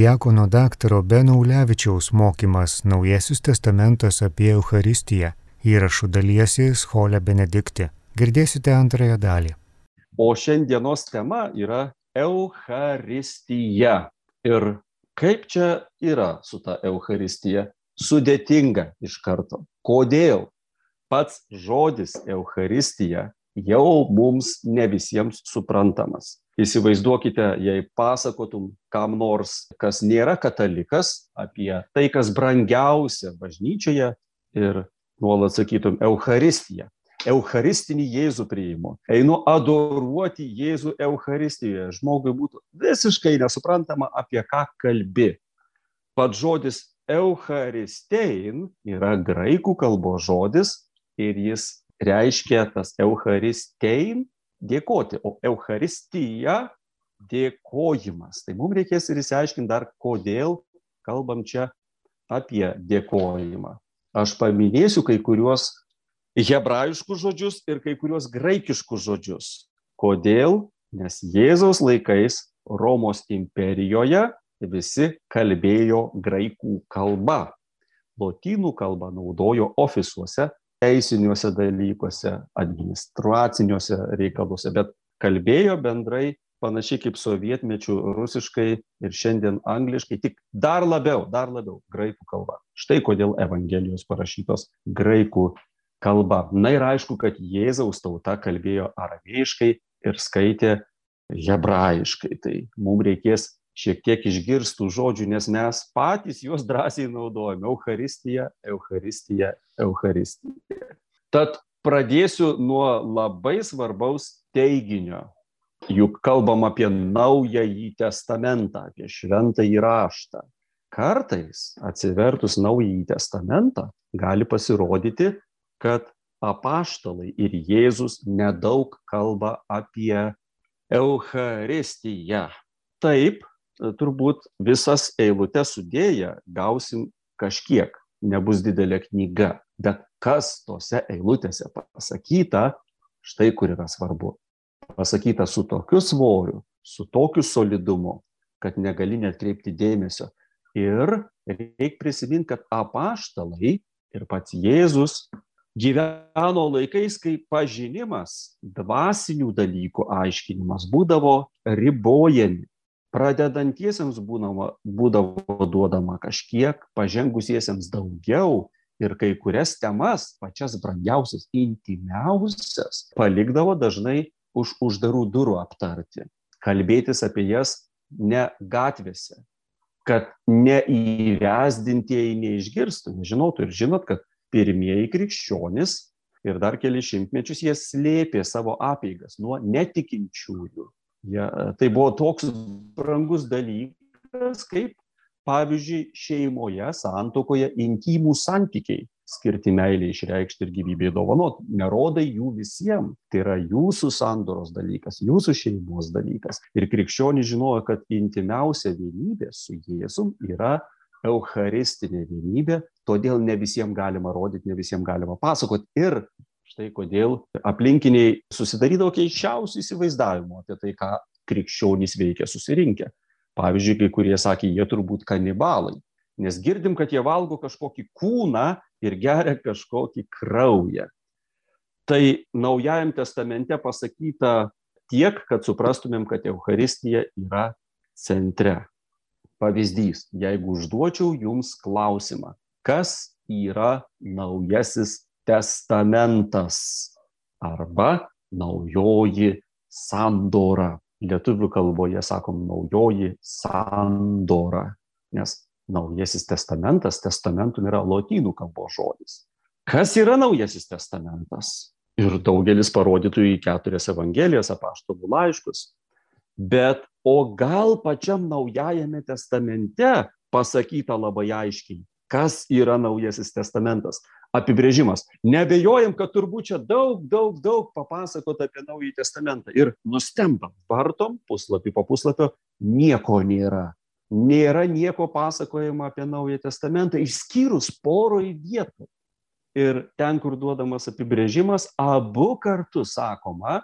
Diakono daktaro Beno Ulevičiaus mokymas Naujasis testamentas apie Eucharistiją. Įrašų dalysi Scholė Benedikti. Girdėsite antrąją dalį. O šiandienos tema yra Eucharistija. Ir kaip čia yra su ta Eucharistija? Sudėtinga iš karto. Kodėl? Pats žodis Eucharistija jau mums ne visiems suprantamas. Įsivaizduokite, jei pasakotum kam nors, kas nėra katalikas, apie tai, kas brangiausia bažnyčioje ir nuolat sakytum Eucharistiją. Eucharistinį Jėzų priimu. Einu adoruoti Jėzų Eucharistijoje. Žmogui būtų visiškai nesuprantama, apie ką kalbi. Pats žodis Eucharistein yra graikų kalbos žodis ir jis reiškia tas Eucharistein dėkoti, o Eucharistija dėkojimas. Tai mums reikės ir įsiaiškinti dar, kodėl kalbam čia apie dėkojimą. Aš paminėsiu kai kuriuos hebrajiškus žodžius ir kai kuriuos graikiškus žodžius. Kodėl? Nes Jėzaus laikais Romos imperijoje visi kalbėjo graikų kalba. Lotynų kalbą naudojo ofisuose, teisiniuose dalykuose, administraciniuose reikaluose, bet kalbėjo bendrai panašiai kaip sovietmečių rusiškai ir šiandien angliškai, tik dar labiau, dar labiau graikų kalba. Štai kodėl Evangelijos parašytos graikų kalba. Na ir aišku, kad Jėzaus tauta kalbėjo aramėjiškai ir skaitė hebrajiškai. Tai mums reikės šiek tiek išgirstų žodžių, nes mes patys juos drąsiai naudojame. Euharistija, Euharistija, Euharistija. Tad pradėsiu nuo labai svarbaus teiginio. Juk kalbam apie naująjį testamentą, apie šventąjį raštą. Kartais atsivertus naująjį testamentą gali pasirodyti, kad apaštalai ir Jėzus nedaug kalba apie Eucharistiją. Taip, turbūt visas eilutes sudėję gausim kažkiek, nebus didelė knyga. Bet kas tose eilutėse pasakyta, štai kur yra svarbu. Pasakyta su tokiu svoriu, su tokiu solidumu, kad negali netkreipti dėmesio. Ir reikia prisiminti, kad apaštalai ir pats Jėzus gyveno laikais, kai pažinimas, dvasinių dalykų aiškinimas būdavo ribojami pradedantiesiems būnama, būdavo duodama kažkiek, pažengusiesiems daugiau ir kai kurias temas, pačias brangiausias, intimiausias, palikdavo dažnai už uždarų durų aptarti, kalbėtis apie jas ne gatvėse, kad neįvesdintieji neišgirstų, nežinotų ir žinot, kad pirmieji krikščionys ir dar keli šimtmečius jie slėpė savo apeigas nuo netikinčiųjų Ja, tai buvo toks brangus dalykas, kaip pavyzdžiui šeimoje, santokoje intimų santykiai skirti meilį išreikšti ir gyvybėje dovanot. Nerodai jų visiems. Tai yra jūsų sandoros dalykas, jūsų šeimos dalykas. Ir krikščionys žinojo, kad intimiausia vienybė su Jėzum yra eucharistinė vienybė, todėl ne visiems galima rodyti, ne visiems galima pasakoti. Ir Štai kodėl aplinkiniai susidarydavo keiščiausių įsivaizdavimų apie tai, ką krikščionys veikia susirinkę. Pavyzdžiui, kai kurie sakė, jie turbūt kanibalai, nes girdim, kad jie valgo kažkokį kūną ir geria kažkokį kraują. Tai Naujajam testamente pasakyta tiek, kad suprastumėm, kad Euharistija yra centre. Pavyzdys, jeigu užduočiau jums klausimą, kas yra naujasis testamentas arba naujoji sandora. Lietuvių kalboje sakom naujoji sandora, nes naujasis testamentas, testamentum yra lotynų kalbos žodis. Kas yra naujasis testamentas? Ir daugelis parodytų į keturias evangelijas, apaštalų laiškus. Bet o gal pačiam naujajame testamente pasakyta labai aiškiai, kas yra naujasis testamentas apibrėžimas. Nebejojam, kad turbūt čia daug, daug, daug papasakot apie Naująjį Testamentą. Ir nustembam, vartom puslapį po puslapio, nieko nėra. Nėra nieko pasakojama apie Naująjį Testamentą, išskyrus poroj vietų. Ir ten, kur duodamas apibrėžimas, abu kartu sakoma,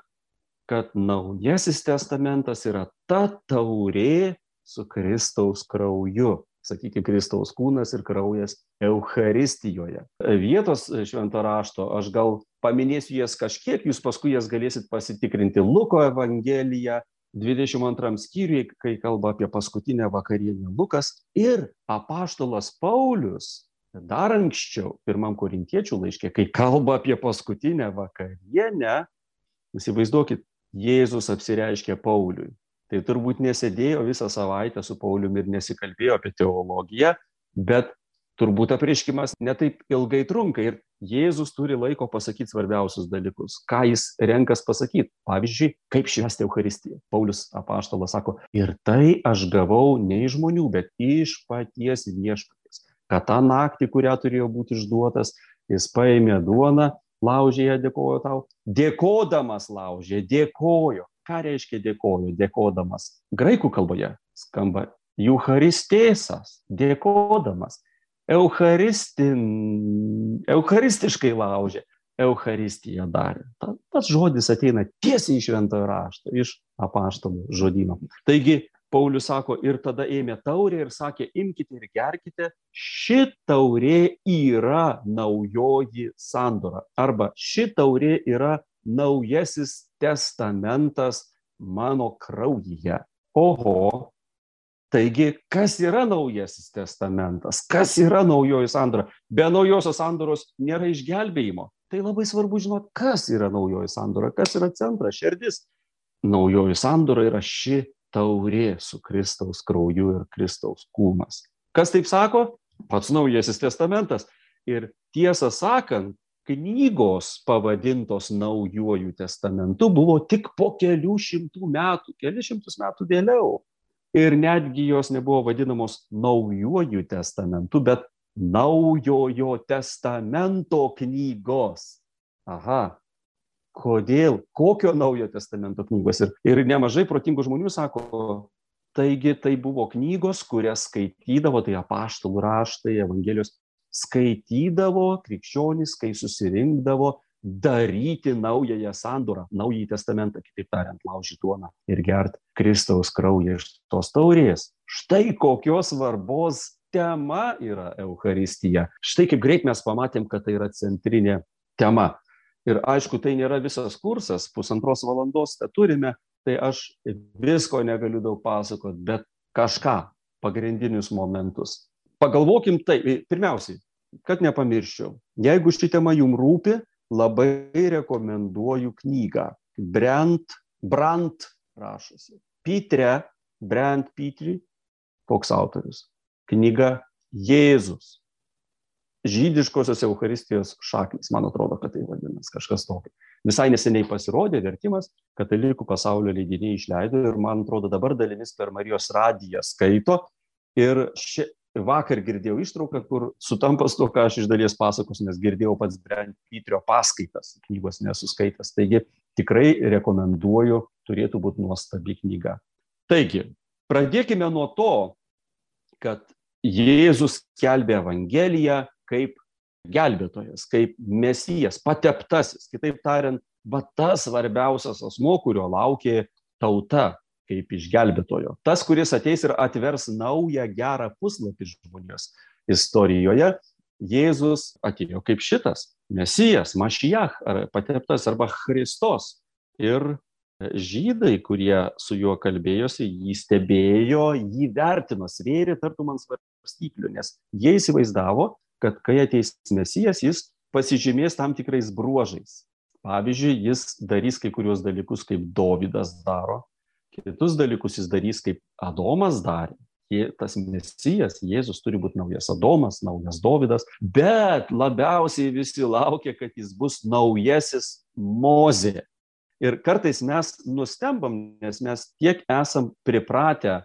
kad Naujasis Testamentas yra ta taurė, su Kristaus krauju. Sakykime, Kristaus kūnas ir kraujas Euharistijoje. Vietos švento rašto, aš gal paminėsiu jas kažkiek, jūs paskui jas galėsit pasitikrinti Luko Evangeliją, 22 skyriui, kai kalba apie paskutinę vakarienę Lukas ir apaštalas Paulius, dar anksčiau, pirmam korintiečių laiškė, kai kalba apie paskutinę vakarienę, įsivaizduokit, Jėzus apsireiškė Pauliui. Tai turbūt nesėdėjo visą savaitę su Pauliumi ir nesikalbėjo apie teologiją, bet turbūt apreiškimas netaip ilgai trunka ir Jėzus turi laiko pasakyti svarbiausius dalykus, ką jis renkas pasakyti. Pavyzdžiui, kaip švęsti Euharistiją. Paulius apaštalas sako, ir tai aš gavau ne iš žmonių, bet iš paties viešpaties. Kad tą naktį, kurią turėjo būti išduotas, jis paėmė duoną, laužė ją, dėkojo tau. Dėkodamas laužė, dėkojo. Ką reiškia dėkojo, dėkodamas? Graikų kalboje skamba Eucharistėsas, dėkodamas eucharistin, eucharistiškai laužė, Eucharistiją darė. Ta, tas žodis ateina tiesiai iš šventojo rašto, iš apaštalų žodino. Taigi Paulius sako, ir tada ėmė taurę ir sakė, imkite ir gerkite, ši taurė yra naujoji sandora. Arba ši taurė yra naujasis testamentas mano kraujyje. Oho, Taigi, kas yra naujasis testamentas, kas yra naujoji sandora? Be naujosios sandoros nėra išgelbėjimo. Tai labai svarbu žinoti, kas yra naujoji sandora, kas yra centras, širdis. Naujoji sandora yra ši taurė su Kristaus krauju ir Kristaus kūnas. Kas taip sako? Pats naujasis testamentas. Ir tiesą sakant, knygos pavadintos naujuoju testamentu buvo tik po kelių šimtų metų, keli šimtus metų vėliau ir netgi jos nebuvo vadinamos naujuoju testamentu, bet naujojo testamento knygos. Aha, kodėl, kokio naujo testamento knygos. Ir, ir nemažai protingų žmonių sako, taigi tai buvo knygos, kurias skaitydavo, tai apaštalų raštai, Evangelijos, skaitydavo krikščionys, kai susirinkdavo daryti naująją sandorą, naująjį testamentą, kitaip tariant, laužyti duoną ir gerti Kristaus kraują iš tos taurės. Štai kokios svarbos tema yra Euharistija. Štai kaip greit mes pamatėm, kad tai yra centrinė tema. Ir aišku, tai nėra visas kursas, pusantros valandos tą turime, tai aš visko negaliu daug pasakoti, bet kažką, pagrindinius momentus. Pagalvokim tai, pirmiausiai, kad nepamirščiau, jeigu ši tema jums rūpi, labai rekomenduoju knygą. Brent, Brant rašosi. Pitre, Brent Pitri, toks autorius. Knyga Jėzus. Žydiškosios Euharistijos šaknis, man atrodo, kad tai vadinasi kažkas tokio. Visai neseniai pasirodė vertimas, katalikų pasaulio leidiniai išleido ir man atrodo dabar dalimis per Marijos radiją skaito. Ir ši, vakar girdėjau ištrauką, kur sutampa su to, ką aš iš dalies pasakos, nes girdėjau pats Brent Pytrio paskaitas, knygos nesuskaitęs. Taigi tikrai rekomenduoju, turėtų būti nuostabi knyga. Taigi, pradėkime nuo to, kad Jėzus kelbė Evangeliją kaip gelbėtojas, kaip mesijas, pateptasis. Kitaip tariant, va tas svarbiausias asmo, kurio laukė tauta, kaip išgelbėtojo. Tas, kuris ateis ir atvers naują gerą puslapį žmonijos istorijoje, Jėzus atėjo kaip šitas, Mesijas, Mašijach, ar pateptas, arba Kristos. Ir žydai, kurie su juo kalbėjosi, jį stebėjo, jį vertino, svėrė tartum ant svarstyklių, nes jie įsivaizdavo, kad kai ateis Mesijas, jis pasižymės tam tikrais bruožais. Pavyzdžiui, jis darys kai kurios dalykus, kaip Dovydas daro, kitus dalykus jis darys, kaip Adomas darė. Tas mesijas, Jėzus turi būti naujas Adomas, naujas Dovydas, bet labiausiai visi laukia, kad jis bus naujasis Mozė. Ir kartais mes nustembam, nes mes tiek esam pripratę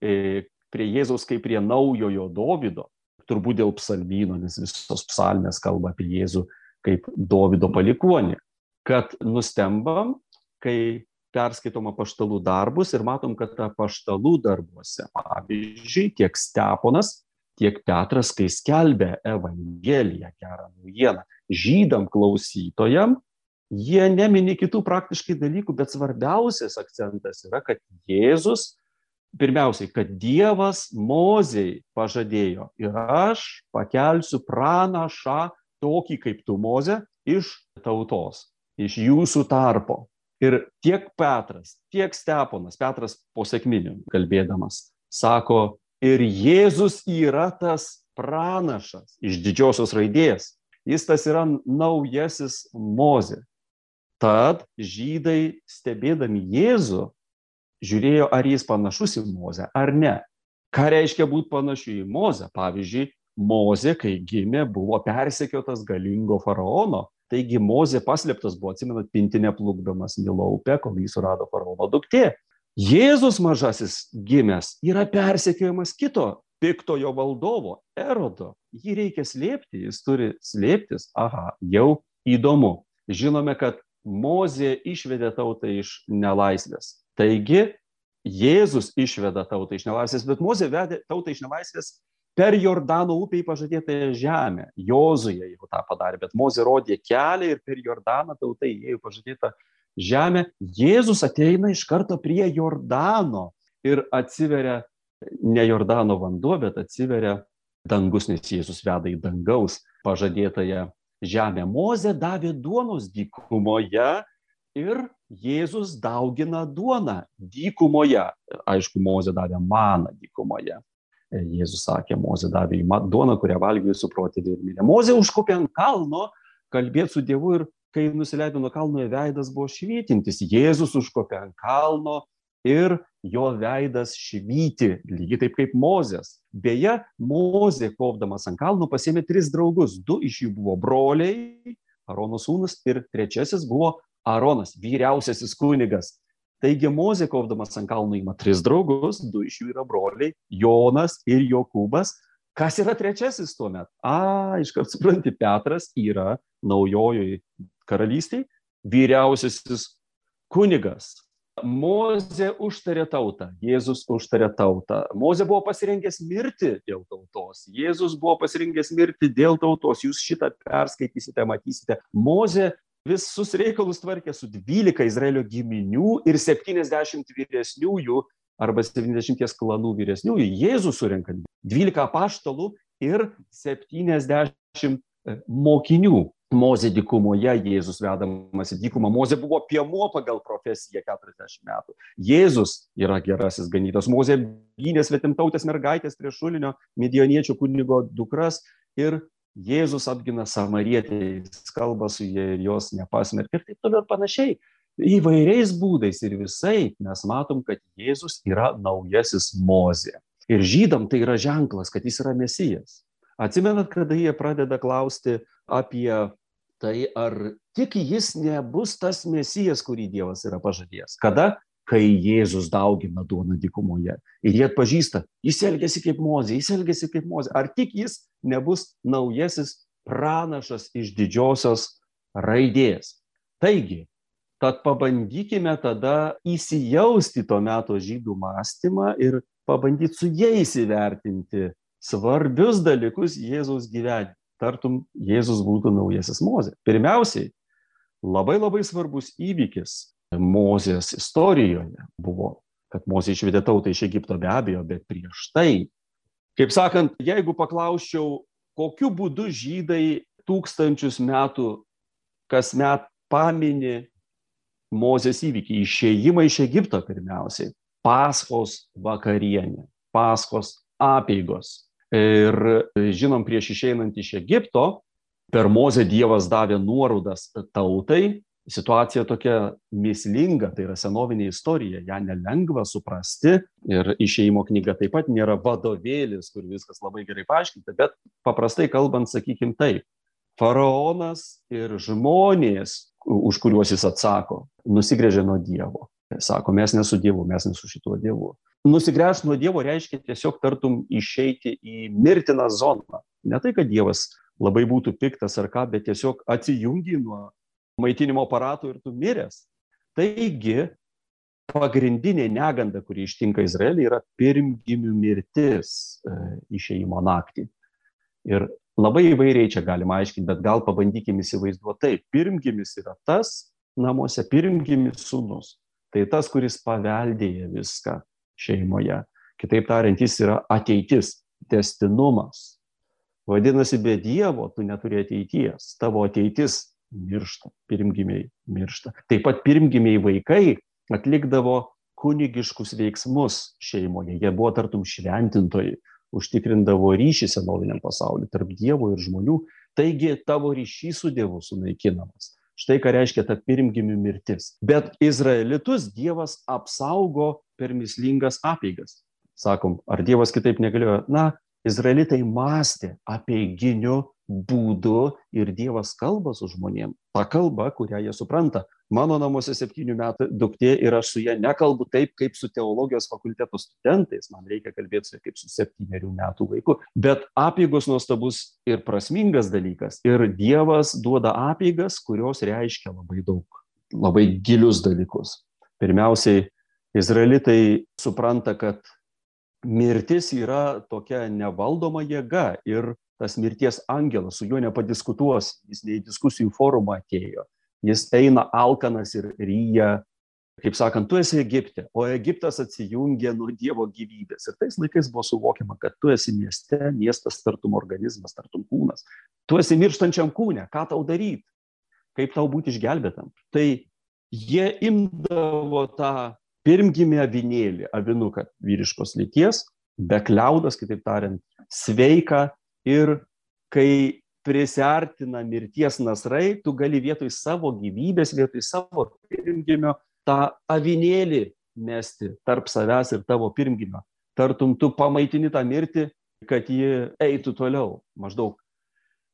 e, prie Jėzaus kaip prie naujojo Dovydo, turbūt dėl psalmyno, nes visos psalmės kalba apie Jėzų kaip Dovydo palikuonį, kad nustembam, kai perskaitom apaštalų darbus ir matom, kad apaštalų darbuose, pavyzdžiui, tiek Steponas, tiek Petras, kai skelbė Evangeliją, gerą naujieną, žydam klausytojam, jie nemini kitų praktiškai dalykų, bet svarbiausias akcentas yra, kad Jėzus pirmiausiai, kad Dievas Mozei pažadėjo ir aš pakelsiu pranašą tokį kaip tu Moze iš tautos, iš jūsų tarpo. Ir tiek Petras, tiek Steponas, Petras po sėkminių kalbėdamas, sako, ir Jėzus yra tas pranašas iš didžiosios raidės. Jis tas yra naujasis Mozė. Tad žydai stebėdami Jėzų žiūrėjo, ar jis panašus į Mozę ar ne. Ką reiškia būti panašiu į Mozę? Pavyzdžiui, Mozė, kai gimė, buvo persekiotas galingo faraono. Taigi Mozė paslėptas buvo, atsimenat, pintinė plukdomas Nilo upė, kol jį surado faraono duktė. Jėzus mažasis gimęs yra persekiojamas kito piktojo valdovo, erodo. Jį reikia slėpti, jis turi slėptis. Aha, jau įdomu. Žinome, kad Mozė išvedė tautą iš nelaisvės. Taigi, Jėzus išveda tautą iš nelaisvės, bet Mozė vedė tautą iš nelaisvės per Jordano upę į pažadėtąją žemę. Jozuje jau tą padarė, bet Mozė rodė kelią ir per Jordaną tautai įėjo pažadėtą žemę. Jėzus ateina iš karto prie Jordano ir atsiveria ne Jordano vanduo, bet atsiveria dangus, nes Jėzus veda į dangaus pažadėtąją žemę. Mozė davė duonos dykumoje ir Jėzus daugina duoną dykumoje. Aišku, Mozė davė maną dykumoje. Jėzus sakė, Mozė davė į duoną, kurią valgė su protėviai ir mirė. Mozė užkopė ant kalno, kalbėti su Dievu ir kai nusileido nuo kalno, veidas buvo švytintis. Jėzus užkopė ant kalno ir jo veidas švyti, lygiai taip kaip Mozės. Beje, Mozė, kopdamas ant kalno, pasėmė tris draugus. Du iš jų buvo broliai, Arono sūnus, ir trečiasis buvo Aronas, vyriausiasis kunigas. Taigi Mozė, kopdamas ant kalno, ima tris draugus, du iš jų yra broliai - Jonas ir Jokūbas. Kas yra trečiasis tuo metu? A, iškart supranti, Petras yra naujojoje karalystėje vyriausiasis kunigas. Mozė užtarė tautą, Jėzus užtarė tautą. Mozė buvo pasirengęs mirti dėl tautos, Jėzus buvo pasirengęs mirti dėl tautos. Jūs šitą perskaitysite, matysite. Mozė visus reikalus tvarkė su 12 Izraelio giminių ir 70 vyresniųjų arba 70 klanų vyresniųjų. Jėzus surinka 12 paštalų ir 70 mokinių. Mozė dykumoje, Jėzus vedamas į dykumą. Mozė buvo piemuo pagal profesiją 40 metų. Jėzus yra gerasis ganytas. Mozė gynė svetimtautės mergaitės prieš šulinio midioniečių kunigo dukras ir Jėzus apgina samarietę, jis kalba su jie ir jos nepasmerkia ir taip toliau ir panašiai. Įvairiais būdais ir visai mes matom, kad Jėzus yra naujasis Mozė. Ir žydam tai yra ženklas, kad jis yra mesijas. Atsimenat, kada jie pradeda klausti apie tai, ar tik jis nebus tas mesijas, kurį Dievas yra pažadėjęs. Kada? Kai Jėzus daugina duoną dykumoje. Ir jie atpažįsta, jis elgesi kaip mozė, jis elgesi kaip mozė. Ar tik jis nebus naujasis pranašas iš didžiosios raidės. Taigi, tad pabandykime tada įsijausti to meto žydų mąstymą ir pabandyti su jais įvertinti svarbius dalykus Jėzaus gyvenime. Tartum, Jėzus būtų naujasis Mozė. Pirmiausiai, labai labai svarbus įvykis Mozės istorijoje buvo, kad Mozė išvedė tautą iš Egipto be abejo, bet prieš tai, kaip sakant, jeigu paklausčiau, kokiu būdu žydai tūkstančius metų kasmet pamini Mozės įvykį, išėjimą iš Egipto pirmiausiai, Paskos vakarienė, Paskos apeigos, Ir žinom, prieš išeinant iš Egipto, per Mozę Dievas davė nuorodas tautai. Situacija tokia mislinga, tai yra senovinė istorija, ją nelengva suprasti ir išeimo knyga taip pat nėra vadovėlis, kur viskas labai gerai paaiškinta, bet paprastai kalbant, sakykim taip, faraonas ir žmonės, už kuriuos jis atsako, nusigrėžė nuo Dievo. Sako, mes nesu Dievu, mes nesu šituo Dievu nusigręžti nuo Dievo reiškia tiesiog tartum išeiti į mirtiną zoną. Ne tai, kad Dievas labai būtų piktas ar ką, bet tiesiog atsijungi nuo maitinimo aparatų ir tu miręs. Taigi, pagrindinė neganda, kuri ištinka Izraelį, yra pirmgimių mirtis e, išeimo naktį. Ir labai įvairiai čia galima aiškinti, bet gal pabandykime įsivaizduoti taip. Pirmgimis yra tas namuose, pirmgimis sūnus. Tai tas, kuris paveldėja viską šeimoje. Kitaip tariant, jis yra ateitis, testinumas. Vadinasi, be Dievo tu neturi ateities, tavo ateitis miršta, pirmgimiai miršta. Taip pat pirmgimiai vaikai atlikdavo kunigiškus veiksmus šeimoje, jie buvo tartum šventintojai, užtikrindavo ryšį senoviniam pasauliu tarp Dievo ir žmonių, taigi tavo ryšys su Dievu sunaikinamas. Štai ką reiškia ta pirmgimių mirtis. Bet izraelitus Dievas apsaugo per mislingas apeigas. Sakom, ar Dievas kitaip negalėjo? Na, izraelitai mąstė apie ginių būdu ir Dievas kalba su žmonėm. Ta kalba, kurią jie supranta. Mano namuose septynių metų duktė ir aš su ją nekalbu taip, kaip su teologijos fakulteto studentais. Man reikia kalbėti su ja kaip su septyniarių metų vaiku. Bet apėgos nuostabus ir prasmingas dalykas. Ir Dievas duoda apėgas, kurios reiškia labai daug, labai gilius dalykus. Pirmiausiai, izraelitai supranta, kad mirtis yra tokia nevaldoma jėga ir tas mirties angelas su juo nepadiskutuos, jis ne į diskusijų forumą atėjo, jis eina alkanas ir ryja, kaip sakant, tu esi Egipte, o Egiptas atsijungia nuo Dievo gyvybės. Ir tais laikais buvo suvokiama, kad tu esi mieste, miestas tartum organizmas, tartum kūnas. Tu esi mirštančiam kūne, ką tau daryti, kaip tau būti išgelbėtam. Tai jie imdavo tą pirmgimį avinėlį, avinuką vyriškos lyties, be kliaudas, kitaip tariant, sveiką ir kai prisartina mirties nasrai, tu gali vietoj savo gyvybės, vietoj savo pirmgimio tą avinėlį mesti tarp savęs ir tavo pirmgimio. Tartum tu pamaitini tą mirtį, kad ji eitų toliau. Maždaug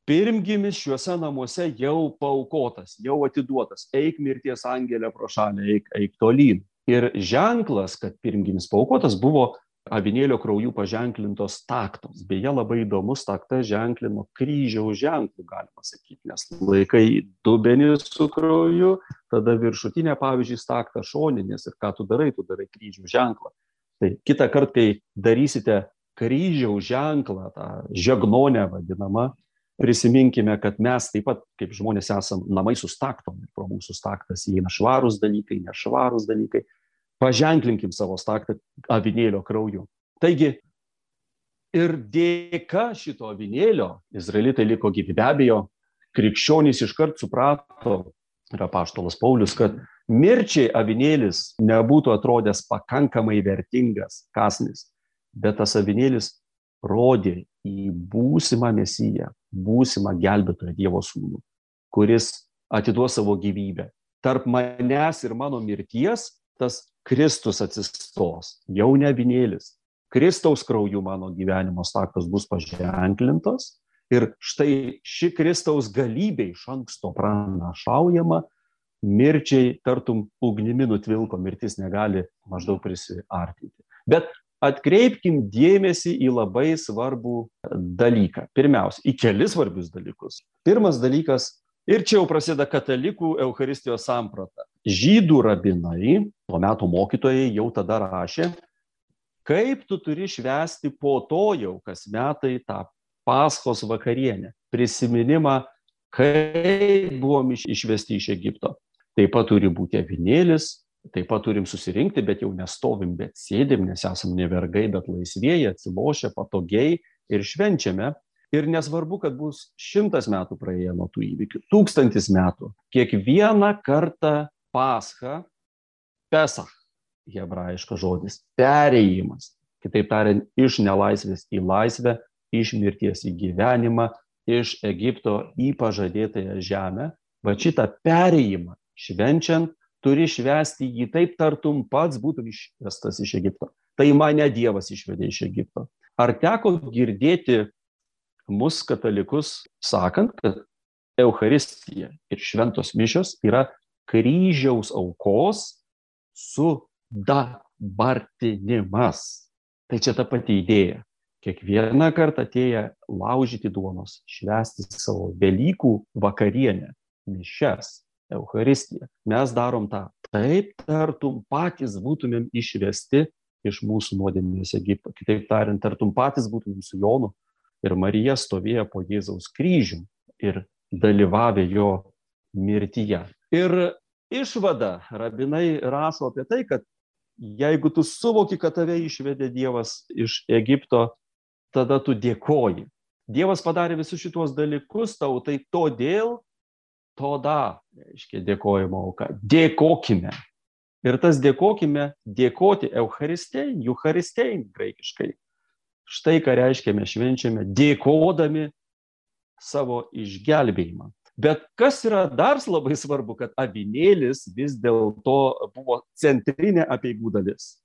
pirmgimis šiuose namuose jau paukotas, jau atiduotas. Eik mirties angelė pro šalį, eik, eik tolyn. Ir ženklas, kad pirmgimis paukotas, buvo avinėlio krauju paženklintos taktos. Beje, labai įdomus takta ženklino kryžiaus ženklų, galima sakyti, nes laikai dubenį su krauju, tada viršutinė, pavyzdžiui, takta šoninės ir ką tu darai, tu darai kryžiaus ženklą. Tai kitą kartą, kai darysite kryžiaus ženklą, tą žegnonę vadinamą, prisiminkime, kad mes taip pat, kaip žmonės, esame namai su staktom pro mūsų staktas įeina švarūs dalykai, nešvarūs dalykai. Paženklinkim savo staktą avinėlio krauju. Taigi, ir dėka šito avinėlio izraelitai liko gyvi. Be abejo, krikščionys iškart suprato, yra paštolas Paulius, kad mirčiai avinėlis nebūtų atrodęs pakankamai vertingas kasnis, bet tas avinėlis rodė į būsimą mesiją, būsimą gelbėtoją Dievo sūnų, kuris atiduos savo gyvybę. Tarp manęs ir mano mirties tas Kristus atsistos, jau ne vinėlis. Kristaus krauju mano gyvenimo staktos bus paženklintos ir štai ši Kristaus galybė iš anksto pranašaujama, mirčiai tartum ugnimi nutvilko, mirtis negali maždaug prisiartinti. Bet atkreipkim dėmesį į labai svarbų dalyką. Pirmiausia, į kelis svarbius dalykus. Pirmas dalykas, ir čia jau prasideda katalikų Euharistijos samprata. Žydų rabinai, tuo metu mokytojai jau tada rašė, kaip tu turi švęsti po to jau kas metai tą paskos vakarienę, prisiminimą, kaip buvom išvesti iš Egipto. Taip pat turi būti avinėlis, taip pat turim susirinkti, bet jau nestovim, bet sėdim, nes esam ne vergai, bet laisvėjai, atsilošę, patogiai ir švenčiame. Ir nesvarbu, kad bus šimtas metų praėję nuo tų įvykių, tūkstantis metų. Kiekvieną kartą pascha, pesach, hebrajiškas žodis, perėjimas. Kitaip tariant, iš nelaisvės į laisvę, iš mirties į gyvenimą, iš Egipto į pažadėtąją žemę. Va šitą perėjimą švenčiant turi švęsti jį taip, tartum pats būtum išvestas iš Egipto. Tai mane Dievas išvedė iš Egipto. Ar teko girdėti mus katalikus sakant, kad Euharistija ir šventos mišios yra kryžiaus aukos sudabartinimas. Tai čia ta pati idėja. Kiekvieną kartą atėję laužyti duonos, švęsti savo Velykų vakarienę, mišes, Euharistiją. Mes darom tą taip, tartum patys būtumėm išvesti iš mūsų nuodėmės Egipto. Kitaip tariant, tartum patys būtumėm su Jonu ir Marija stovėjo po Jėzaus kryžium ir dalyvavę jo mirtyje. Ir išvada rabinai rašo apie tai, kad jeigu tu suvoki, kad tave išvedė Dievas iš Egipto, tada tu dėkoji. Dievas padarė visus šituos dalykus tau, tai todėl, tada, reiškia, dėkojimo auka. Dėkokime. Ir tas dėkokime, dėkoti Eucharistein, Eucharistein graikiškai. Štai ką reiškia mes švenčiame, dėkodami savo išgelbėjimą. Bet kas yra dar labai svarbu, kad avinėlis vis dėlto buvo centrinė apieigų dalis.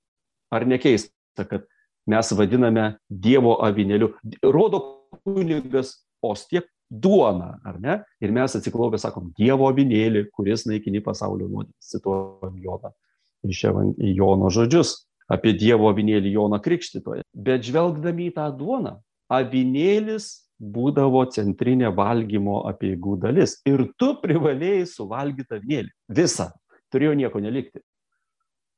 Ar nekeista, kad mes vadiname Dievo avinėliu. Rodo kunigas, o tiek duona, ar ne? Ir mes atsiklaupę sakom, Dievo avinėlį, kuris naikini pasaulio nuodėmės, cituojam Joną iš Jono žodžius apie Dievo avinėlį Joną Krikštytoje. Bet žvelgdami į tą duoną, avinėlis būdavo centrinė valgymo apieigų dalis. Ir tu privalėjai suvalgyti avinėlį. Visą. Turėjo nieko nelikti.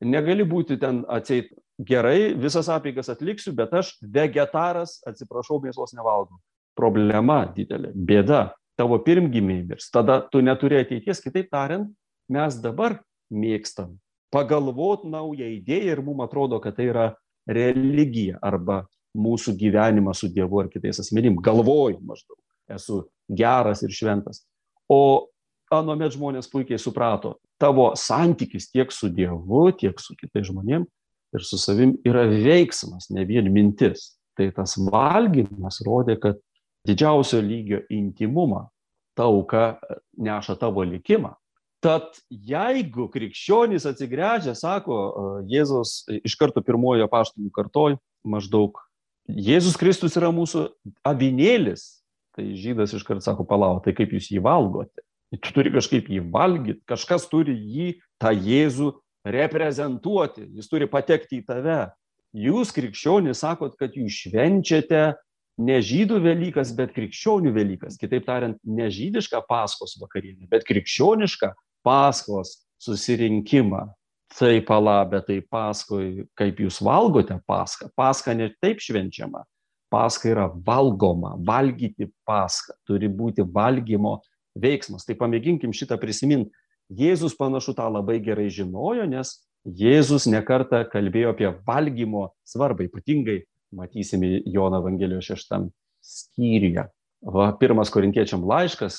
Negali būti ten atseit gerai, visas apeigas atliksiu, bet aš vegetaras, atsiprašau, mėsos nevalgau. Problema didelė, bėda, tavo pirmgimiai mirs, tada tu neturi ateities, kitaip tariant, mes dabar mėgstam pagalvot naują idėją ir mums atrodo, kad tai yra religija arba mūsų gyvenimas su Dievu ar kitais asmenim. Galvoju maždaug, esu geras ir šventas. O anomet žmonės puikiai suprato, tavo santykis tiek su Dievu, tiek su kitais žmonėmis ir su savim yra veiksmas, ne vien mintis. Tai tas valgymas rodė, kad didžiausio lygio intimumą tauka neša tavo likimą. Tad jeigu krikščionys atsigręžia, sako Jėzus iš karto pirmojo paštumų kartoj, maždaug Jėzus Kristus yra mūsų avinėlis, tai žydas iš karto sako, palauk, tai kaip jūs jį valgote? Tu turi kažkaip jį valgyti, kažkas turi jį, tą Jėzų reprezentuoti, jis turi patekti į tave. Jūs krikščionys sakot, kad jūs švenčiate ne žydų Velykas, bet krikščionių Velykas. Kitaip tariant, ne žydišką paskos vakarienę, bet krikščionišką paskos susirinkimą. Tai palabė, tai paskui, kaip jūs valgote paską. Paska ne taip švenčiama. Paska yra valgoma, valgyti paską. Turi būti valgymo veiksmas. Tai pamėginkim šitą prisiminti Jėzus panašu tą labai gerai žinojo, nes Jėzus nekarta kalbėjo apie valgymo svarbą, ypatingai matysime Jono Evangelijos šeštam skyriuje. Va, pirmas korintiečiam laiškas,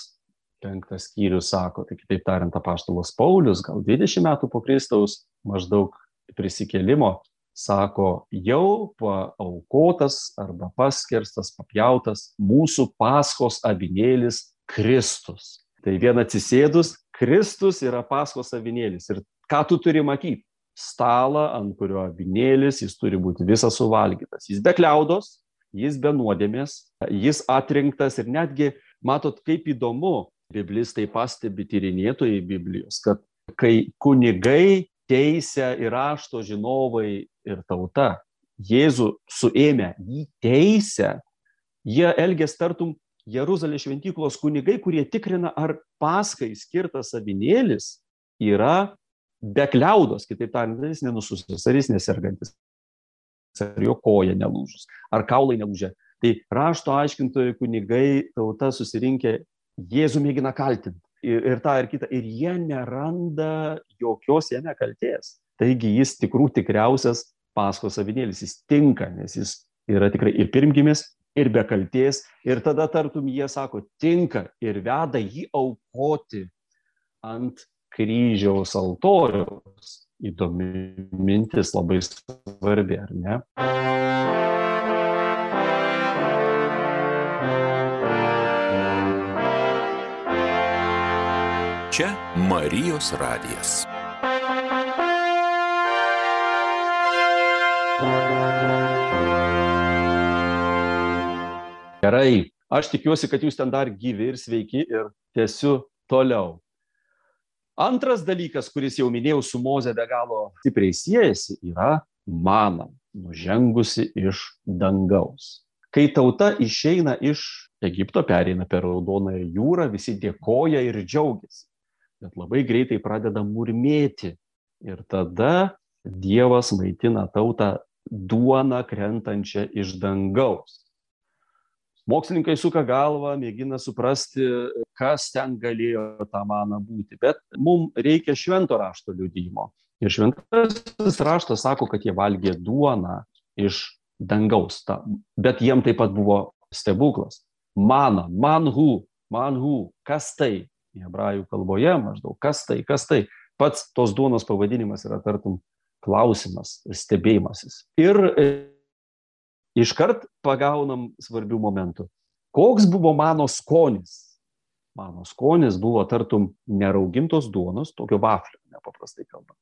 penktas skyrius sako, tai kitaip tariant, apaštalas Paulius, gal 20 metų po Kristaus, maždaug prisikėlimo, sako, jau paaukotas arba paskerstas, papjautas mūsų paskos avinėlis Kristus. Tai vien atsisėdus, Kristus yra paskos avinėlis. Ir ką tu turi matyti? Stalą, ant kurio avinėlis, jis turi būti visas suvalgytas. Jis be kliaudos, jis be nuodėmės, jis atrinktas ir netgi, matot, kaip įdomu, biblistai pastebi tyrinėtojai Biblijos, kad kai kunigai, teisė ir rašto žinovai ir tauta Jėzų suėmė jį teisę, jie elgės tartum Jeruzalės šventyklos kunigai, kurie tikrina, ar paskai skirtas avinėlis yra be kliaudos, kitaip tariant, jis nenususęs, ar jis nesergantis, ar jo koja nelūžus, ar kaulai nelūžę. Tai rašto aiškintojai kunigai tauta susirinkę, Jėzų mėgina kaltinti. Ir, ir tą ir kitą. Ir jie neranda jokios jame kalties. Taigi jis tikrų tikriausias paskos avinėlis, jis tinka, nes jis yra tikrai ir pirmgimis, ir be kalties. Ir tada tartum jie sako, tinka ir veda jį aukoti ant kryžiaus altoriaus. Įdomi mintis, labai svarbi, ar ne? Marijos radijas. Gerai, aš tikiuosi, kad jūs ten dar gyvi ir sveiki ir tęsiu toliau. Antras dalykas, kuris jau minėjau su Moze be galo stipriai siejasi, yra mana, nužengusi iš dangaus. Kai tauta išeina iš Egipto, pereina per Raudonąją jūrą, visi dėkoja ir džiaugiasi. Bet labai greitai pradeda murmėti. Ir tada Dievas maitina tautą duona krentančią iš dangaus. Mokslininkai suka galvą, mėgina suprasti, kas ten galėjo tą maną būti, bet mums reikia švento rašto liudymo. Ir šventasis raštas sako, kad jie valgė duoną iš dangaus, ta, bet jiem taip pat buvo stebuklas. Mana, manhu, manhu, kas tai? Hebrajų kalboje maždaug, kas tai, kas tai. Pats tos duonos pavadinimas yra tartum klausimas, stebėjimasis. Ir e, iškart pagaunam svarbių momentų. Koks buvo mano skonis? Mano skonis buvo tartum neraugintos duonos, tokio vaflio, nepaprastai kalbant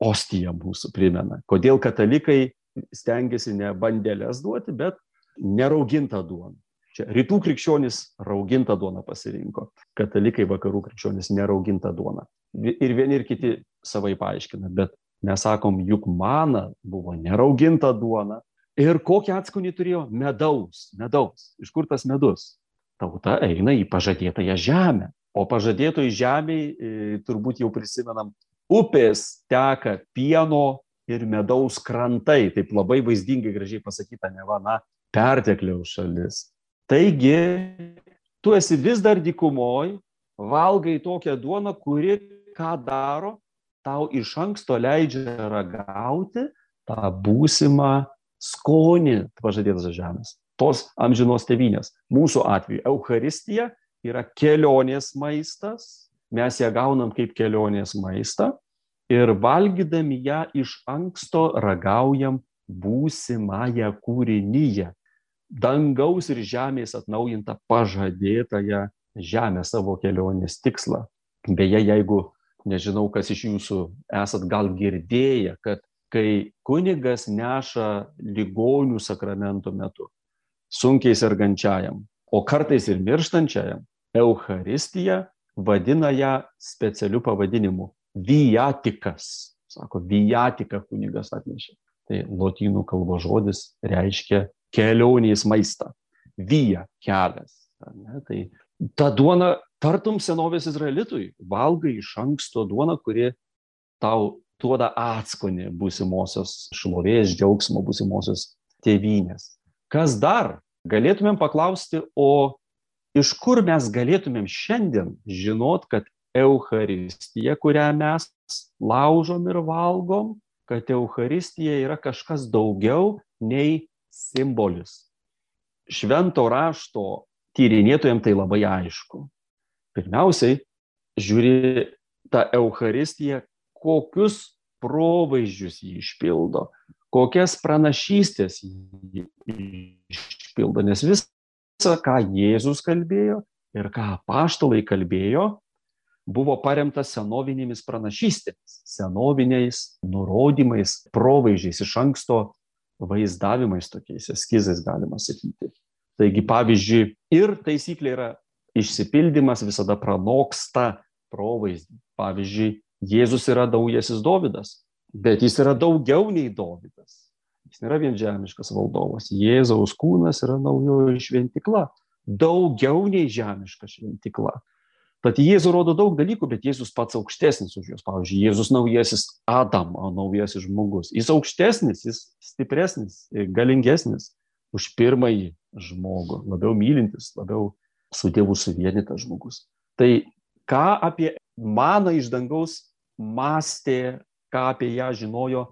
ostija mūsų primena. Kodėl katalikai stengiasi ne bandelės duoti, bet neraugintą duoną. Čia rytų krikščionis raugintą duoną pasirinko, katalikai vakarų krikščionis neraugintą duoną. Ir vieni ir kiti savai paaiškina, bet mes sakom, juk mana buvo nerauginta duona. Ir kokį atskonį turėjo? Medaus, medaus. Iš kur tas medus? Tauta eina į pažadėtąją žemę. O pažadėtojai žemiai e, turbūt jau prisimenam upės teka pieno ir medaus krantai, taip labai vaizdingai gražiai pasakyta, ne va, na, pertekliaus šalis. Taigi, tu esi vis dar dykumoj, valgai tokią duoną, kuri ką daro, tau iš anksto leidžia ragauti tą būsimą skonį pažadėtas žemės, tos amžinos tevinės. Mūsų atveju Euharistija yra kelionės maistas, mes ją gaunam kaip kelionės maistą ir valgydami ją iš anksto ragaujam būsimąją kūrinyje. Dangaus ir žemės atnaujintą pažadėtąją žemę savo kelionės tikslą. Beje, jeigu nežinau, kas iš jūsų esat gal girdėję, kad kai kunigas neša ligonių sakramento metu, sunkiai sergančiajam, o kartais ir mirštančiajam, Euharistija vadina ją specialiu pavadinimu - viatikas. Sako, viatika kunigas atnešė. Tai lotynų kalbos žodis reiškia kelionės maistą. Vija kelias. Ne? Tai ta duona, tartum senovės izraelitui, valgai iš anksto duoną, kuri tau duoda atskonį būsimosios šlovės, džiaugsmo, būsimosios tėvynės. Kas dar? Galėtumėm paklausti, o iš kur mes galėtumėm šiandien žinot, kad Euharistija, kurią mes laužom ir valgom, kad Euharistija yra kažkas daugiau nei simbolis. Švento rašto tyrinėtojams tai labai aišku. Pirmiausiai, žiūri tą Euharistiją, kokius provaizdžius jį išpildo, kokias pranašystės jį išpildo, nes vis ką Jėzus kalbėjo ir ką paštalai kalbėjo, buvo paremtas senovinėmis pranašystėmis, senoviniais nurodymais, provaizdžiais iš anksto vaizdavimais, tokiais eskizais galima sakyti. Taigi, pavyzdžiui, ir taisyklė yra išsipildymas visada pranoksta provaizdį. Pavyzdžiui, Jėzus yra naujasis Dovydas, bet jis yra daugiau nei Dovydas. Jis nėra vien žemiškas valdovas. Jėzaus kūnas yra naujoji šventikla. Daugiau nei žemiška šventikla. Tad Jėzus rodo daug dalykų, bet Jėzus pats aukštesnis už juos. Pavyzdžiui, Jėzus naujasis Adam, naujasis žmogus. Jis aukštesnis, jis stipresnis, galingesnis už pirmąjį žmogų, labiau mylintis, labiau su Dievu suvienytas žmogus. Tai ką apie maną iš dangaus mąstė, ką apie ją žinojo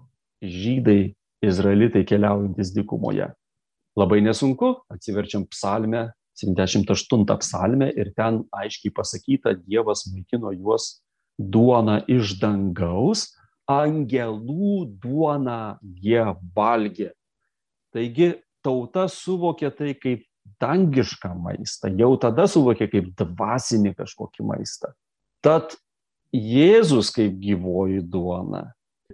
žydai izraelitai keliaujantis dykumoje. Labai nesunku, atsiverčiam psalmę, 78 psalmę ir ten aiškiai pasakyta, Dievas maitino juos duona iš dangaus, angelų duona jie valgė. Taigi tauta suvokė tai kaip dangišką maistą, jau tada suvokė kaip dvasinį kažkokį maistą. Tad Jėzus kaip gyvoji duona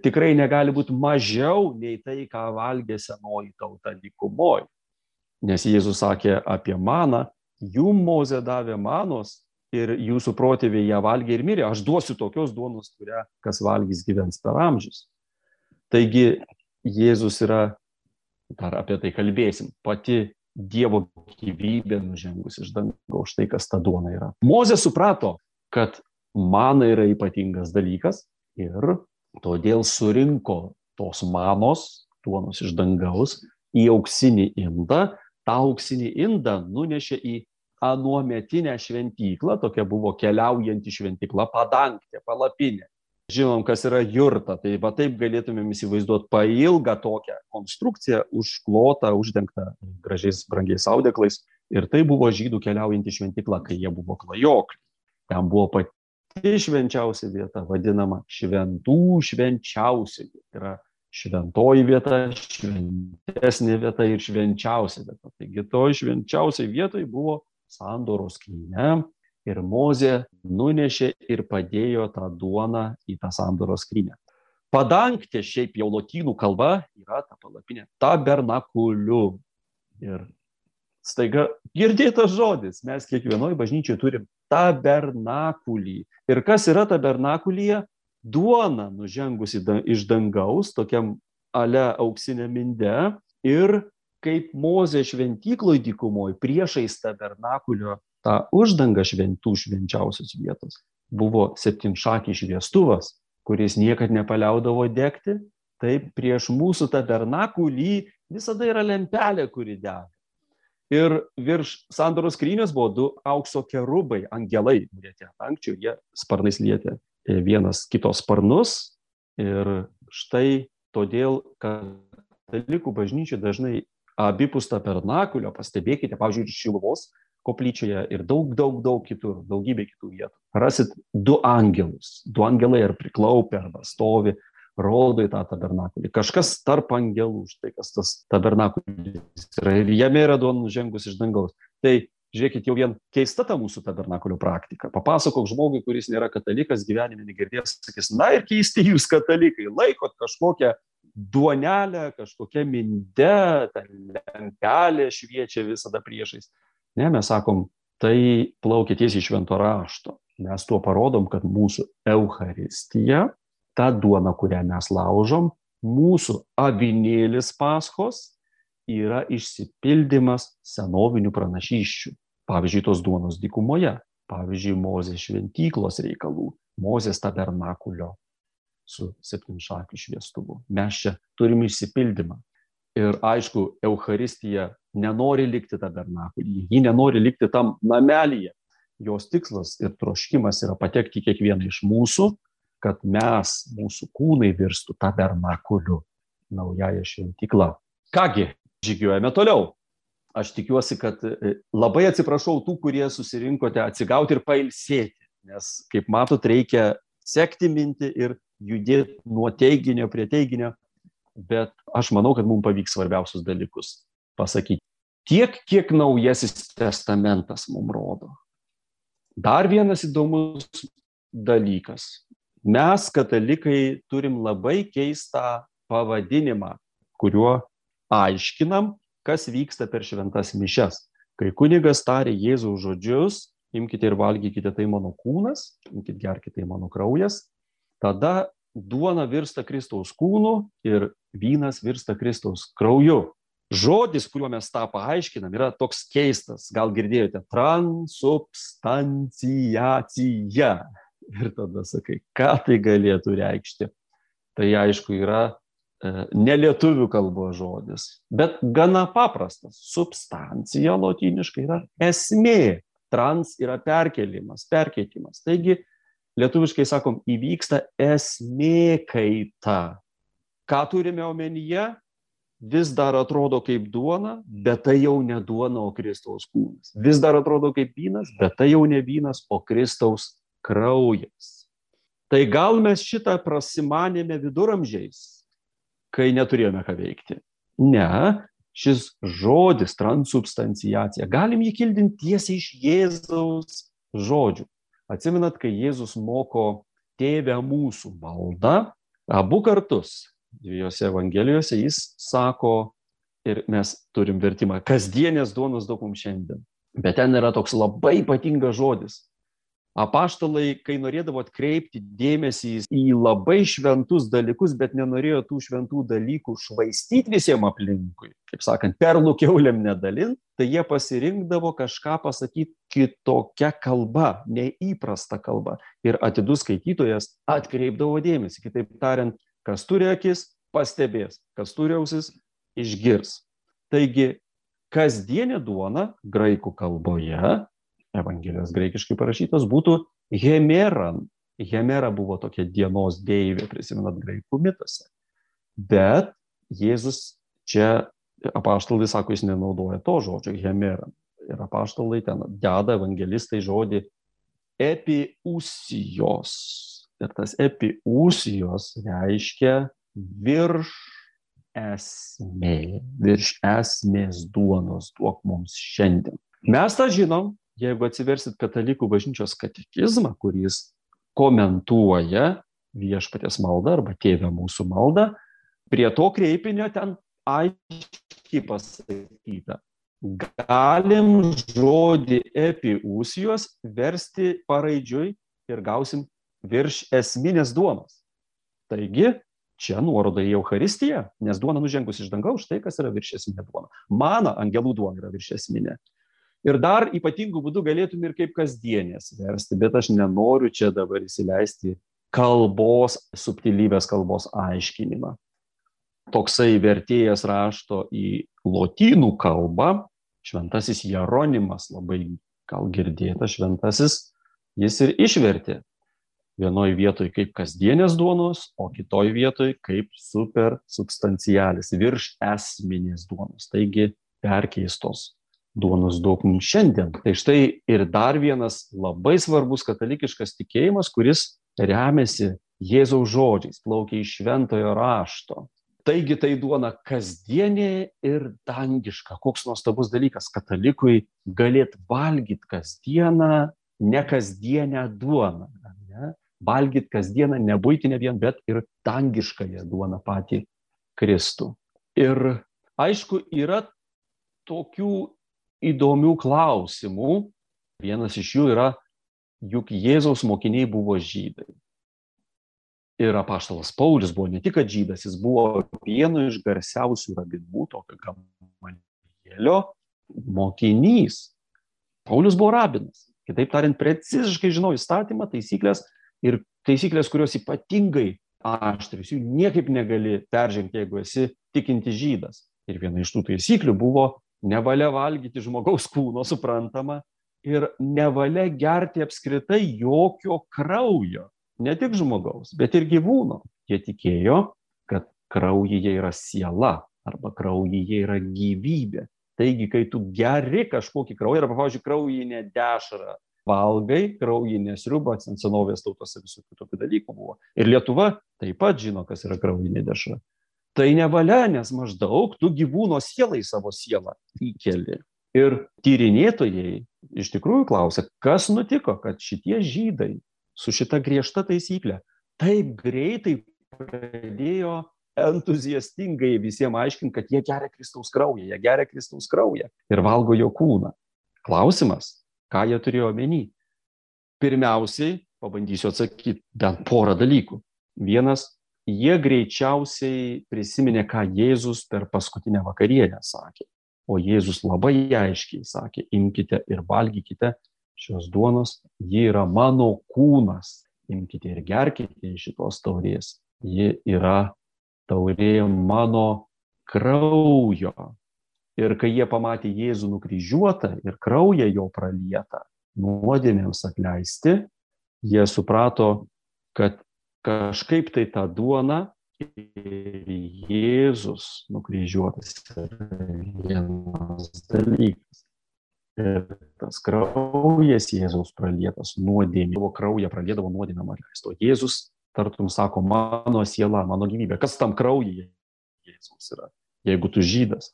tikrai negali būti mažiau nei tai, ką valgė senoji tauta dykumoj. Nes Jėzus sakė apie maną, jum mozė davė manos ir jūsų protėviai ją valgė ir mirė. Aš duosiu tokios duonos, kurią kas valgys gyvens per amžius. Taigi Jėzus yra, dar apie tai kalbėsim, pati Dievo gyvybė nužengus iš dangaus, štai kas ta duona yra. Mozė suprato, kad mana yra ypatingas dalykas ir Todėl surinko tos manos, duonos iš dangaus, į auksinį indą, tą auksinį indą nunešė į anuometinę šventyklą, tokia buvo keliaujanti šventykla, padangtė, palapinė. žinom, kas yra jurta. Tai va taip galėtumėm įsivaizduoti pailgą tokią konstrukciją, užklotą, uždengtą gražiais, brangiais audeklais. Ir tai buvo žydų keliaujantį šventyklą, kai jie buvo klajokliai. Ten buvo pati švenčiausia vieta, vadinama šventų švenčiausia. Tai yra šventoji vieta, šventesnė vieta ir švenčiausia vieta. Taigi toj švenčiausiai vietoj buvo sandoros skryne, ir Mozė nunešė ir padėjo tą duoną į tą sandoros skrynę. Padangtė šiaip jau lotynų kalba yra ta palapinė tabernakuliu. Ir staiga girdėtas žodis, mes kiekvienoje bažnyčioje turim tabernakulį. Ir kas yra tabernakulyje? Duona nužengusi iš dangaus, tokiam ale auksinė minde. Ir kaip Mozė šventykloj dykumoje priešais tabernakulio tą uždangą šventų švenčiausios vietos buvo septynšakis šviestuvas, kuris niekad nepaliaudavo degti, taip prieš mūsų tabernakulį visada yra lempelė, kuri dega. Ir virš sandoros skrynios buvo du aukso kerubai, angelai, lietė ankščiau, jie sparnais lietė vienas kitos sparnus. Ir štai todėl, kad katalikų bažnyčia dažnai abipus tabernakulio, pastebėkite, pavyzdžiui, ir Šiluvos koplyčioje ir daug, daug, daug kitur, daugybė kitų vietų. Rasit du angelus. Du angelai ar priklaupia, arba stovi, rodo į tą tabernakulį. Kažkas tarp angelų, štai kas tas tabernakulis yra. Ir jame yra duona nužengus iš dangaus. Tai žiūrėkit, jau vien keista ta mūsų tabernakulio praktika. Papasakok žmogui, kuris nėra katalikas, gyvenime negirdėjęs, sakys, na ir keisti jūs katalikai, laikot kažkokią duonelę, kažkokia minde, lentelė šviečia visada priešais. Ne, mes sakom, tai plaukia tiesiai iš švento rašto. Mes tuo parodom, kad mūsų Euharistija, ta duona, kurią mes laužom, mūsų avinėlis paskos yra išsipildymas senovinių pranašyščių. Pavyzdžiui, tos duonos dykumoje, pavyzdžiui, Mozės šventyklos reikalų, Mozės tabernakulio su septynšakiu šviestuvu. Mes čia turim išsipildymą. Ir aišku, Euharistija nenori likti tabernakulyje, ji nenori likti tam namelyje. Jos tikslas ir troškimas yra patekti kiekvieną iš mūsų, kad mes, mūsų kūnai virstų tabernakuliu, naująją šventyklą. Kągi, žygiuojame toliau. Aš tikiuosi, kad e, labai atsiprašau tų, kurie susirinkote atsigauti ir pailsėti, nes, kaip matot, reikia sekti mintį ir judėti nuo teiginio prie teiginio, bet aš manau, kad mums pavyks svarbiausius dalykus pasakyti. Tiek, kiek naujasis testamentas mums rodo. Dar vienas įdomus dalykas. Mes, katalikai, turim labai keistą pavadinimą, kuriuo aiškinam, kas vyksta per šventas mišes. Kai kunigas tarė Jėzaus žodžius, imkite ir valgykite tai mano kūnas, imkite gerkite tai mano kraujas, tada duona virsta Kristaus kūnu ir vynas virsta Kristaus krauju žodis, kuriuo mes tą paaiškinam, yra toks keistas. Gal girdėjote, transubstanciacija. Ir tada sakai, ką tai galėtų reikšti. Tai aišku yra nelietuvių kalbos žodis, bet gana paprastas. Substancija lotyniškai yra esmė. Trans yra perkelimas, perkeitimas. Taigi, lietuviškai sakom, įvyksta esmė kaita. Ką turime omenyje? vis dar atrodo kaip duona, bet tai jau ne duona, o Kristaus kūnas. Vis dar atrodo kaip vynas, bet tai jau ne vynas, o Kristaus kraujas. Tai gal mes šitą prasimanėme viduramžiais, kai neturėjome ką veikti. Ne, šis žodis transubstanciacija, galim jį kildinti tiesiai iš Jėzaus žodžių. Atsimenat, kai Jėzus moko tėvę mūsų maldą, abu kartus dviejose evangelijose jis sako, ir mes turim vertimą, kasdienės duonos daug mums šiandien. Bet ten yra toks labai ypatingas žodis. Apaštalai, kai norėdavo atkreipti dėmesį į labai šventus dalykus, bet nenorėjo tų šventų dalykų švaistyti visiems aplinkui, kaip sakant, perlų keuliam nedalint, tai jie pasirinkdavo kažką pasakyti kitokią kalbą, neįprastą kalbą. Ir atidus skaitytojas atkreipdavo dėmesį. Kitaip tariant, Kas turi akis, pastebės, kas turi ausis, išgirs. Taigi, kasdienė duona graikų kalboje, Evangelijos graikiškai parašytos, būtų hemeran. Hemera buvo tokia dienos deivė, prisimenat graikų mitose. Bet Jėzus čia, apaštalai sako, jis nenaudoja to žodžio Hemera. Ir apaštalai ten deda evangelistai žodį epiusijos. Ir tas epiusijos reiškia virš esmė, virš esmės duonos duok mums šiandien. Mes tą žinom, jeigu atsiversit katalikų bažnyčios katekizmą, kuris komentuoja viešpatės maldą arba tėvę mūsų maldą, prie to kreipinio ten aiškiai pasakyta. Galim žodį epiusijos versti paraidžiui ir gausim virš esminės duonos. Taigi, čia nuoroda į Euharistiją, nes duona nužengus iš dangaus, štai kas yra virš esminė duona. Mana angelų duona yra virš esminė. Ir dar ypatingų būdų galėtum ir kaip kasdienės versti, bet aš nenoriu čia dabar įsileisti kalbos, subtilybės kalbos aiškinimą. Toksai vertėjas rašto į lotynų kalbą, šventasis Jeronimas, labai gal girdėtas šventasis, jis ir išvertė vienoje vietoje kaip kasdienės duonos, o kitoje vietoje kaip super substancialis, virš esminės duonos, taigi perkeistos duonos duok mums šiandien. Tai štai ir dar vienas labai svarbus katalikiškas tikėjimas, kuris remiasi Jėzaus žodžiais, plaukia iš šventojo rašto. Taigi tai duona kasdienė ir dangiška. Koks nuostabus dalykas katalikui galėt valgyti kasdieną, ne kasdienę duoną. Ne? Valgyti kasdieną ne būtinę vien, bet ir dangiškąją duoną patį Kristų. Ir aišku, yra tokių įdomių klausimų. Vienas iš jų yra, juk Jėzaus mokiniai buvo žydai. Ir apaštalas Paulius buvo ne tik žydas, jis buvo vienu iš garsiausių rabinų, tokio gamalėlio mokinys. Paulius buvo rabinas. Kitaip tariant, preciziškai žino įstatymą, taisyklės ir taisyklės, kurios ypatingai aštrius, jų niekaip negali peržengti, jeigu esi tikinti žydas. Ir viena iš tų taisyklių buvo nevalia valgyti žmogaus kūno, suprantama, ir nevalia gerti apskritai jokio kraujo, ne tik žmogaus, bet ir gyvūno. Jie tikėjo, kad kraujyje yra siela arba kraujyje yra gyvybė. Taigi, kai tu geri kažkokį kraują, arba, pavyzdžiui, kraujinę dešrą valgai, kraujinę sriubą, senovės tautose visokių tokių dalykų buvo. Ir Lietuva taip pat žino, kas yra kraujinė dešra tai nevalia, nes maždaug tu gyvūno sielai savo sielą įkeli. Ir tyrinėtojai iš tikrųjų klausia, kas nutiko, kad šitie žydai su šita griežta taisyklė taip greitai pradėjo entuziastingai visiems aiškinti, kad jie geria Kristaus kraują, jie geria Kristaus kraują ir valgo jo kūną. Klausimas, ką jie turėjo omeny? Pirmiausiai, pabandysiu atsakyti bent porą dalykų. Vienas jie greičiausiai prisiminė, ką Jėzus per paskutinę vakarienę sakė. O Jėzus labai aiškiai sakė, imkite ir valgykite šios duonos, ji yra mano kūnas, imkite ir gerkite iš šitos taurės, ji yra taurė mano kraujo. Ir kai jie pamatė Jėzų nukryžiuotą ir kraują jo pralietą, nuodėmėms atleisti, jie suprato, kad kažkaip tai tą duoną ir Jėzus nukryžiuotas yra vienas dalykas. Ir tas kraujas Jėzaus pralietas nuodėmė, jo kraują praliedavo nuodėmėm atleisto. Jėzus, tartum, sako, mano siela, mano gyvybė. Kas tam kraujyje Jėzaus yra? Jeigu tu žydas,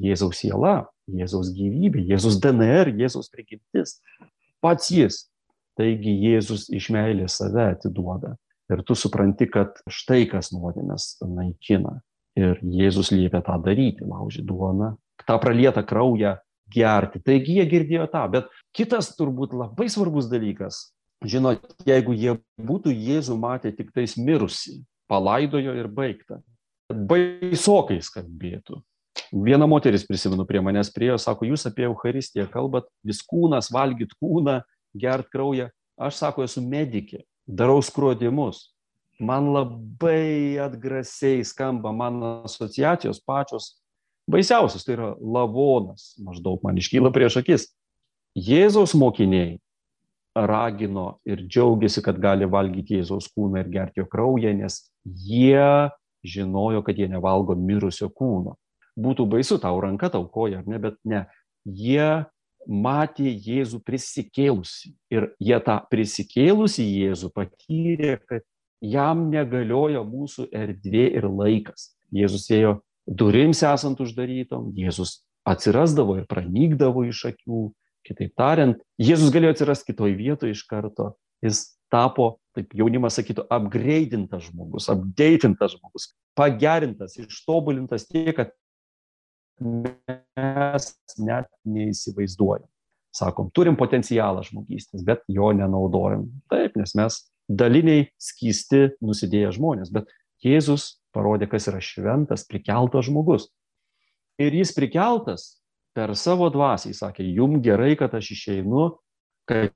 Jėzaus siela, Jėzaus gyvybė, Jėzaus DNR, Jėzaus prigimtis, pats jis. Taigi Jėzus iš meilės save atiduoda ir tu supranti, kad štai kas nuodėmės naikina. Ir Jėzus liepia tą daryti, laužyti duoną, tą pralietą kraują gerti. Taigi jie girdėjo tą, bet kitas turbūt labai svarbus dalykas. Žinot, jeigu jie būtų Jėzų matę tik tais mirusi, palaidojo ir baigta, baisokai skambėtų. Viena moteris, prisimenu, prie manęs priejo, sako, jūs apie Euharistiją kalbat, vis kūnas, valgyt kūną, gert kraują. Aš sako, esu medikė, darau skrodimus. Man labai atgrasiai skamba mano asociacijos pačios baisiausios, tai yra lavonas, maždaug man iškyla prieš akis. Jėzaus mokiniai ragino ir džiaugiasi, kad gali valgyti Jėzaus kūną ir gerti jo kraują, nes jie žinojo, kad jie nevalgo mirusio kūno. Būtų baisu, tau ranka tau koja, ar ne, bet ne. Jie matė Jėzų prisikėlusi ir jie tą prisikėlusi Jėzų patyrė, kad jam negalioja mūsų erdvė ir laikas. Jėzus ėjo durims esant uždarytom, Jėzus atsirasdavo ir pranykdavo iš akių. Kitaip tariant, Jėzus galėjo atsirasti kitoj vietoje iš karto. Jis tapo, taip jaunimas sakytų, upgrade'intas žmogus, update'intas žmogus, pagerintas, ištobulintas tiek, kad mes net neįsivaizduojam. Sakom, turim potencialą žmogystės, bet jo nenaudojam. Taip, nes mes daliniai skysti nusidėję žmonės, bet Jėzus parodė, kas yra šventas, prikeltas žmogus. Ir jis prikeltas per savo dvasį, jis sakė, jum gerai, kad aš išeinu, kad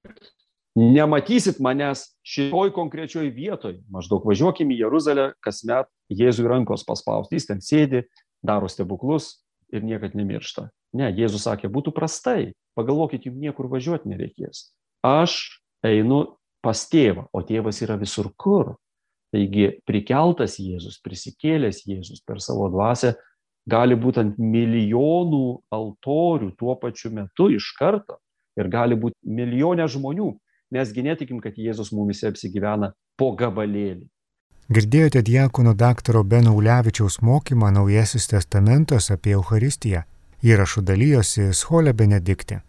nematysit manęs šitoj konkrečioj vietoj. Maždaug važiuokim į Jeruzalę, kasmet Jėzui rankos paspausti, jis ten sėdi, daro stebuklus ir niekad nemiršta. Ne, Jėzus sakė, būtų prastai, pagalvokit, jums niekur važiuoti nereikės. Aš einu pas tėvą, o tėvas yra visur kur. Taigi prikeltas Jėzus, prisikėlęs Jėzus per savo dvasę gali būti ant milijonų altorių tuo pačiu metu iš karto ir gali būti milijonė žmonių, nesgi netikim, kad Jėzus mumise apsigyvena po gabalėlį. Girdėjote diakono daktaro Beno Ulevičiaus mokymą Naujasis testamentas apie Euharistiją. Įrašų dalyjosi Scholė Benediktė.